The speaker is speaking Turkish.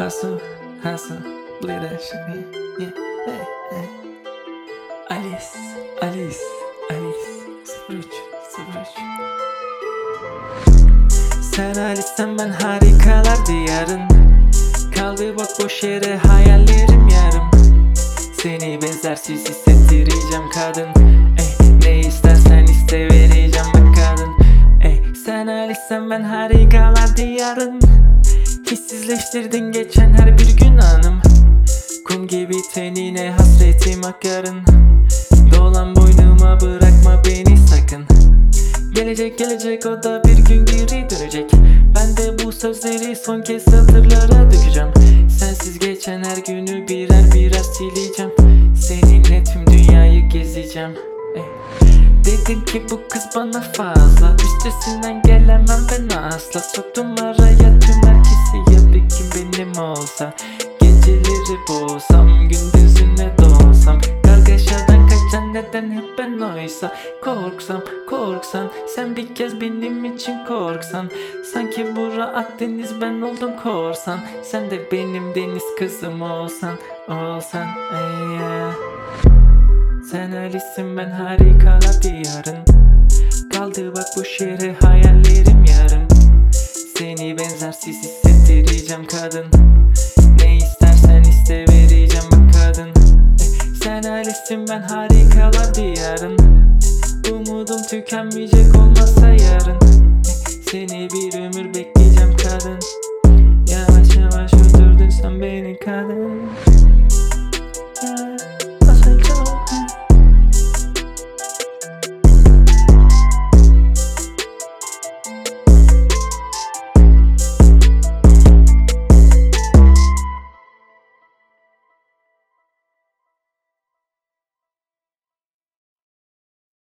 Hustle, hustle, play that shit, yeah, yeah, hey, hey. Alice, Alice, Alice, 03, 03. Sen Alice'sen ben harikalar diyarın Kaldı bak boş yere hayallerim yarım. Seni benzersiz hissettireceğim kadın. Ey, Ne istersen iste vereceğim bak kadın. Ey, Sen Alice'sen ben harikalar diyarın Hissizleştirdin geçen her bir gün anım. Kum gibi tenine hasretim akarın. Dolan boynuma bırakma beni sakın. Gelecek gelecek o da bir gün geri dönecek. Ben de bu sözleri son kez satırlara dökeceğim. Sensiz geçen her günü birer birer sileceğim. Seninle tüm dünyayı gezeceğim. Ey. Dedim ki bu kız bana fazla. Üstesinden gelemem ben asla. Soktum araya tüm herkesi olsa. Geceleri boğsam gündüzüne doğsam. Kargaşadan kaçan neden hep ben oysa. Korksam korksan sen bir kez benim için korksan. Sanki bura Akdeniz ben oldum korsan. Sen de benim deniz kızım olsan Olsan ey. Sen Alice'sin ben harikalar diyarın. Kaldı bak bu şehre hayallerim yarım Seni benzersiz hissettireceğim kadın ben harikalar diyarım. Umudum tükenmeyecek olmazsa yarın. Seni bir ömür bekleyeceğim kadın.